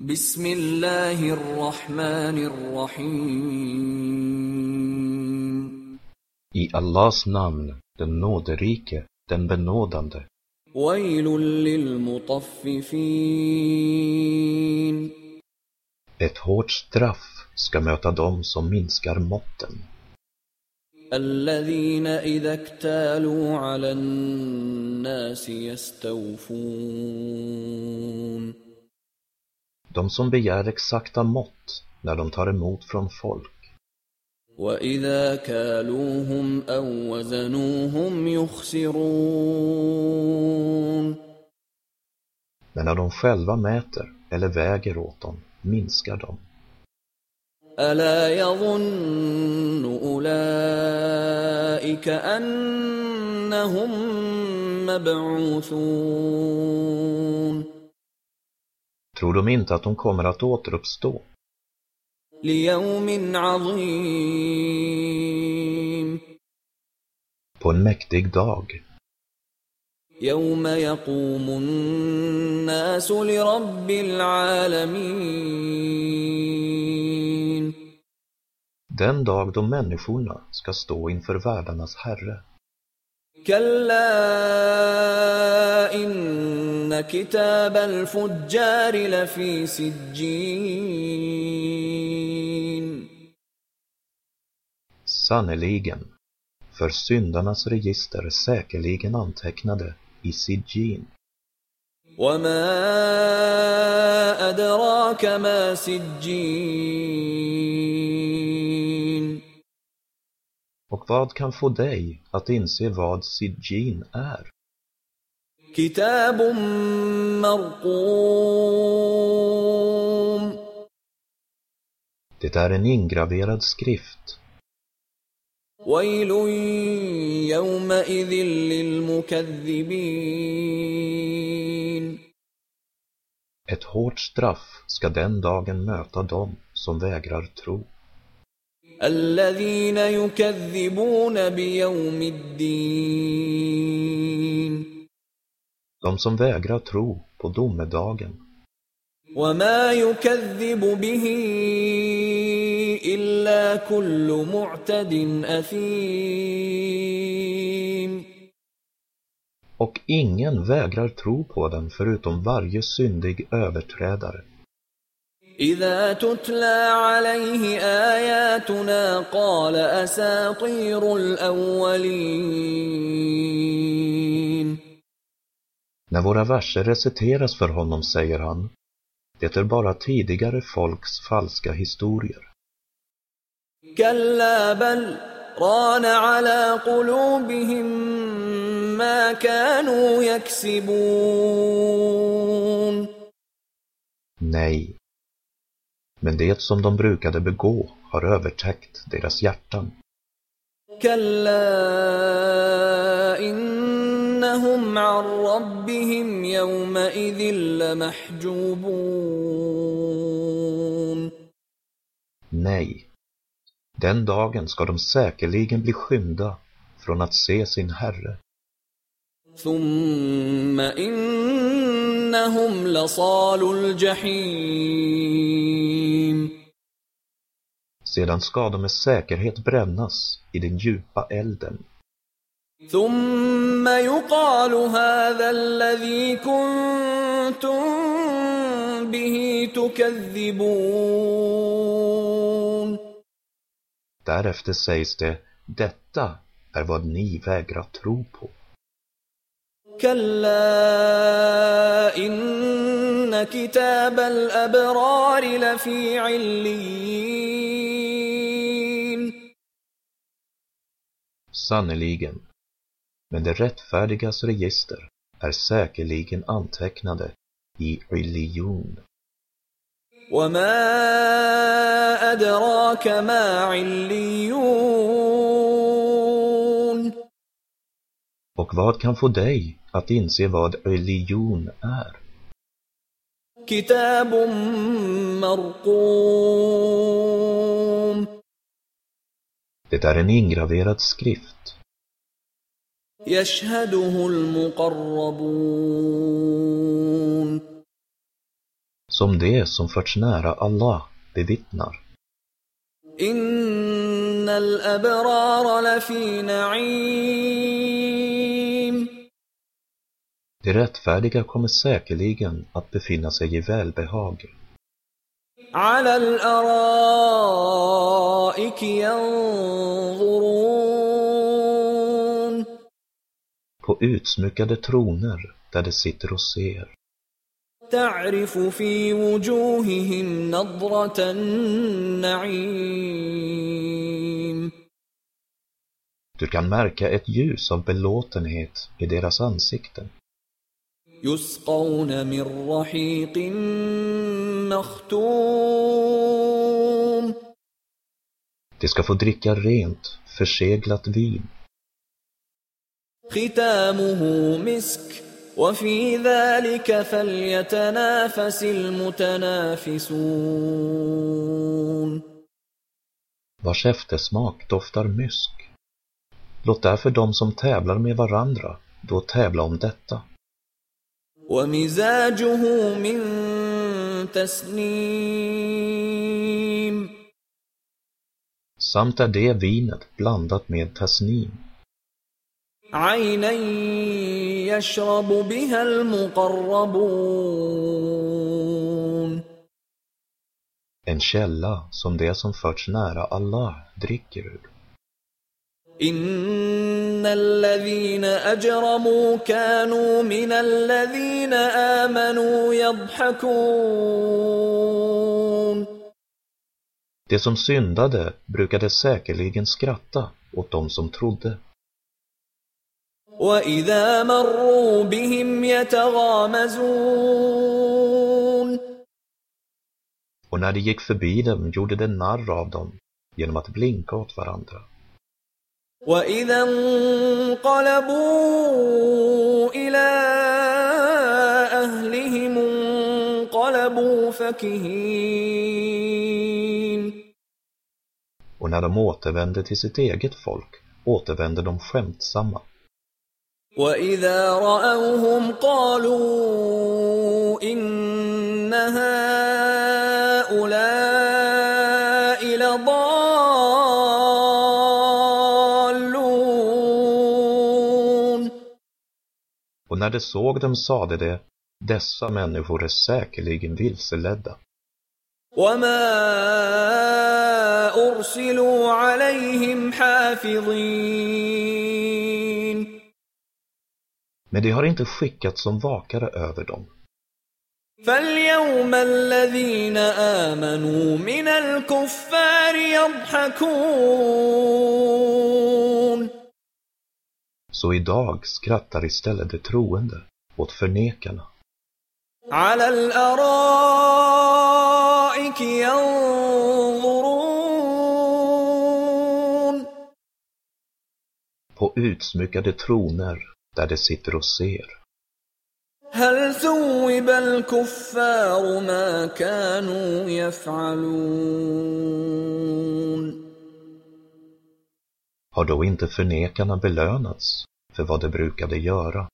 بسم الله الرحمن الرحيم I Allahs namn, den nåderike, den benådande. ويل للمطففين Ett hårt straff ska möta dem som minskar måtten. الذين إذا اكتالوا على الناس يستوفون De som begär exakta mått när de tar emot från folk. وإذا كالوهم أو وزنوهم يخسرون Men när de själva mäter eller väger åt dem minskar de. ألا يظن أولئك أنهم مبعوثون Tror de inte att de kommer att återuppstå ليوم عظيم på en mäktig dag يوم يقوم الناس لرب العالمين Den dag då människorna ska stå inför världarnas Herre. كلا إن كتاب الفجار لفي سجين Sannerligen, för syndarnas register säkerligen antecknade i Sijin. وما أدراك ما سجين Och vad kan få dig att inse vad Sijin är? كتاب مرقوم Det är en ingraverad skrift. ويل يومئذ للمكذبين Ett hårt straff ska den dagen möta dem som vägrar tro. الذين يكذبون بيوم الدين De som vägrar tro på domedagen. وما يكذب به إلا كل معتد أثيم Och ingen vägrar tro på den förutom varje syndig överträdare. إذا تتلى عليه آياتنا قال أساطير الأولين När våra verser reciteras för honom säger han, det är bara tidigare folks falska historier. كلا بل ران على قلوبهم ما كانوا يكسبون Nej. Men det som de brukade begå har övertäckt deras hjärtan. كلا إنهم عن ربهم يومئذ لمحجوبون Nej. Den dagen ska de säkerligen bli skymda från att se sin Herre. ثم إنهم لصال الجحيم Sedan ska de med säkerhet brännas i den djupa elden. ثم يقال هذا الذي كنتم به تكذبون Därefter sägs det, detta är vad ni vägrar tro på. كلا إن كتاب الأبرار لفي عليين Sannerligen. Men det rättfärdigas register är säkerligen antecknade i Ilijun. وما أدراك ما عليون Och vad kan få dig att inse vad Ilijun är? كتاب مرقوم Det är en ingraverad skrift. يشهده المقربون som det som förts nära Allah bevittnar. إن الأبرار لفي نعيم De rättfärdiga kommer säkerligen att befinna sig i välbehag. على الأرائك ينظرون På utsmyckade troner där de sitter och ser. تعرف في وجوههم نضرة النعيم Du kan märka ett ljus av belåtenhet i deras ansikten. يسقون من رحيق مختوم De ska få dricka rent, förseglat vin. ختامه مسك وفي ذلك فليتنافس المتنافسون vars eftersmak doftar mysk. Låt därför de som tävlar med varandra då tävla om detta. ومزاجه من تسنيم Samt är det vinet blandat med tasnim, عينا يشرب بها المقربون en källa som det som förts nära Allah dricker ur. إن الذين أجرموا كانوا من الذين آمنوا يضحكون De som syndade brukade säkerligen skratta åt de som trodde. وإذا مروا بهم يتغامزون Och när de gick förbi dem gjorde de narr av dem genom att blinka åt varandra. وإذا انقلبوا إلى أهلهم انقلبوا فكهين Och när de återvände till sitt eget folk återvände de skämtsamma. وإذا رأوهم قالوا إن هؤلاء Och när de såg dem sade de, dessa människor är säkerligen vilseledda. وما أرسلوا عليهم حافظين Men de har inte skickats som vakare över dem. فاليوم الذين آمنوا من الكفار يضحكون Så idag skrattar istället de troende åt förnekarna. على الأرائك ينظرون På utsmyckade troner där de sitter och ser. هل ثوب الكفار ما كانوا يفعلون har då inte förnekarna belönats för vad de brukade göra?